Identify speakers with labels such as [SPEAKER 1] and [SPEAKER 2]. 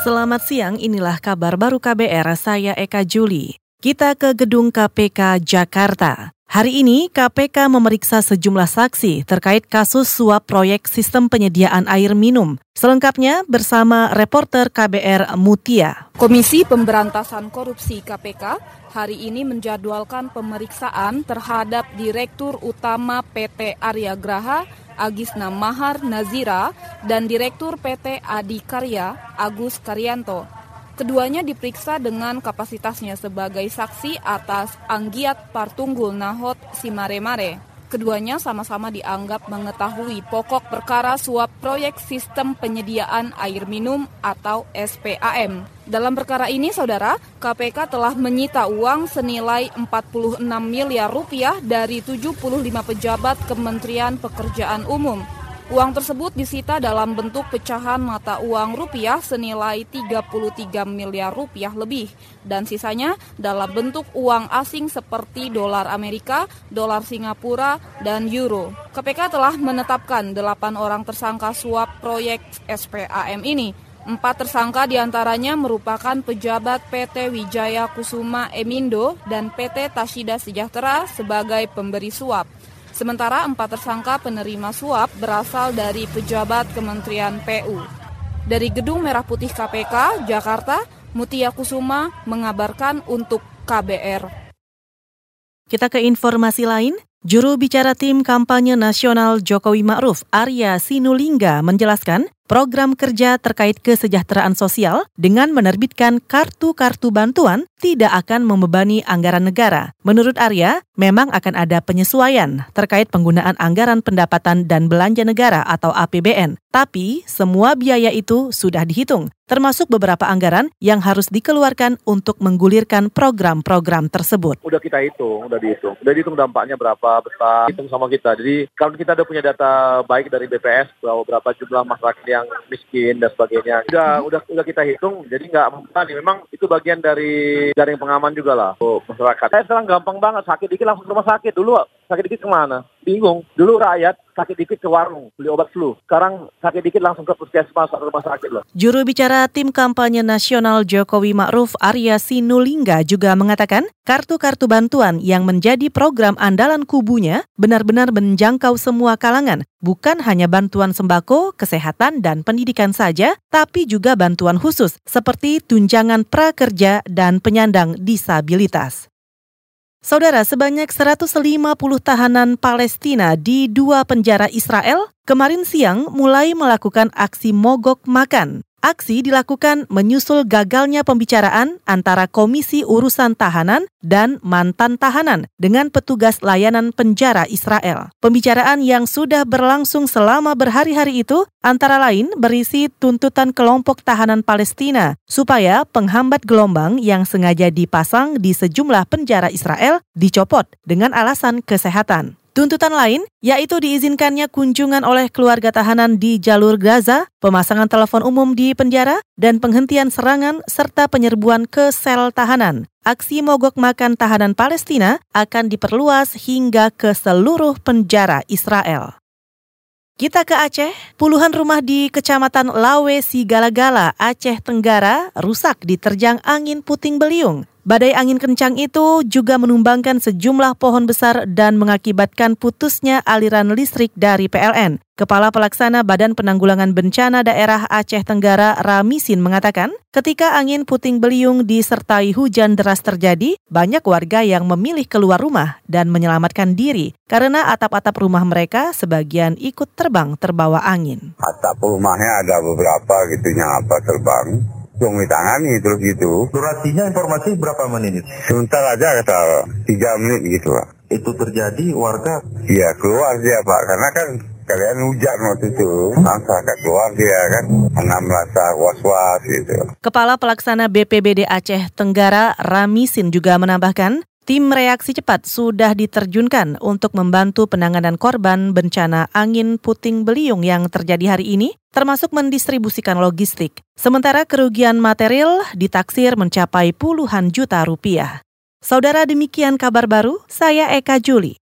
[SPEAKER 1] Selamat siang, inilah kabar baru KBR, saya Eka Juli. Kita ke gedung KPK Jakarta. Hari ini KPK memeriksa sejumlah saksi terkait kasus suap proyek sistem penyediaan air minum. Selengkapnya bersama reporter KBR Mutia.
[SPEAKER 2] Komisi Pemberantasan Korupsi KPK hari ini menjadwalkan pemeriksaan terhadap Direktur Utama PT Arya Graha Agisna Mahar Nazira dan Direktur PT Adikarya Agus Karyanto. Keduanya diperiksa dengan kapasitasnya sebagai saksi atas Anggiat Partunggul Nahot Simare-Mare. Keduanya sama-sama dianggap mengetahui pokok perkara suap proyek sistem penyediaan air minum atau SPAM. Dalam perkara ini, saudara, KPK telah menyita uang senilai 46 miliar rupiah dari 75 pejabat Kementerian Pekerjaan Umum Uang tersebut disita dalam bentuk pecahan mata uang rupiah senilai 33 miliar rupiah lebih dan sisanya dalam bentuk uang asing seperti dolar Amerika, dolar Singapura, dan euro. KPK telah menetapkan delapan orang tersangka suap proyek SPAM ini. Empat tersangka di antaranya merupakan pejabat PT Wijaya Kusuma Emindo dan PT Tashida Sejahtera sebagai pemberi suap. Sementara empat tersangka penerima suap berasal dari pejabat Kementerian PU. Dari Gedung Merah Putih KPK, Jakarta, Mutia Kusuma mengabarkan untuk KBR.
[SPEAKER 1] Kita ke informasi lain. Juru bicara tim kampanye nasional Jokowi Ma'ruf, Arya Sinulinga, menjelaskan program kerja terkait kesejahteraan sosial dengan menerbitkan kartu-kartu bantuan tidak akan membebani anggaran negara. Menurut Arya, memang akan ada penyesuaian terkait penggunaan anggaran pendapatan dan belanja negara atau APBN. Tapi semua biaya itu sudah dihitung, termasuk beberapa anggaran yang harus dikeluarkan untuk menggulirkan program-program tersebut.
[SPEAKER 3] Udah kita hitung, udah dihitung. Udah dihitung dampaknya berapa besar, hitung sama kita. Jadi kalau kita udah punya data baik dari BPS bahwa berapa jumlah masyarakat yang yang miskin dan sebagainya. Udah udah udah kita hitung, jadi nggak membebani. Memang itu bagian dari jaring pengaman juga lah oh, masyarakat. Saya sekarang gampang banget sakit dikit langsung ke rumah sakit dulu sakit dikit ke mana? Bingung. Dulu rakyat sakit dikit ke warung beli obat flu. Sekarang sakit dikit langsung ke puskesmas atau rumah sakit loh.
[SPEAKER 1] Juru bicara tim kampanye nasional Jokowi Ma'ruf Arya Sinulinga juga mengatakan kartu-kartu bantuan yang menjadi program andalan kubunya benar-benar menjangkau semua kalangan. Bukan hanya bantuan sembako, kesehatan, dan pendidikan saja, tapi juga bantuan khusus seperti tunjangan prakerja dan penyandang disabilitas. Saudara, sebanyak 150 tahanan Palestina di dua penjara Israel kemarin siang mulai melakukan aksi mogok makan. Aksi dilakukan menyusul gagalnya pembicaraan antara Komisi Urusan Tahanan dan mantan tahanan dengan petugas layanan penjara Israel. Pembicaraan yang sudah berlangsung selama berhari-hari itu antara lain berisi tuntutan kelompok tahanan Palestina supaya penghambat gelombang yang sengaja dipasang di sejumlah penjara Israel dicopot dengan alasan kesehatan. Tuntutan lain yaitu diizinkannya kunjungan oleh keluarga tahanan di jalur Gaza, pemasangan telepon umum di penjara, dan penghentian serangan serta penyerbuan ke sel tahanan. Aksi mogok makan tahanan Palestina akan diperluas hingga ke seluruh penjara Israel. Kita ke Aceh, puluhan rumah di Kecamatan Lawe Sigala-Gala, Aceh Tenggara rusak diterjang angin puting beliung. Badai angin kencang itu juga menumbangkan sejumlah pohon besar dan mengakibatkan putusnya aliran listrik dari PLN. Kepala Pelaksana Badan Penanggulangan Bencana Daerah Aceh Tenggara Ramisin mengatakan, ketika angin puting beliung disertai hujan deras terjadi, banyak warga yang memilih keluar rumah dan menyelamatkan diri karena atap-atap rumah mereka sebagian ikut terbang terbawa angin.
[SPEAKER 4] Atap rumahnya ada beberapa gitu apa terbang langsung ditangani terus gitu.
[SPEAKER 5] Durasinya informasi berapa menit?
[SPEAKER 4] Sebentar aja kata tiga menit gitu pak.
[SPEAKER 5] Itu terjadi warga?
[SPEAKER 4] Iya keluar dia pak karena kan kalian hujan waktu itu langsung agak keluar dia kan karena merasa was-was gitu.
[SPEAKER 1] Kepala Pelaksana BPBD Aceh Tenggara Ramisin juga menambahkan Tim reaksi cepat sudah diterjunkan untuk membantu penanganan korban bencana angin puting beliung yang terjadi hari ini, termasuk mendistribusikan logistik. Sementara kerugian material ditaksir mencapai puluhan juta rupiah. Saudara demikian kabar baru, saya Eka Juli.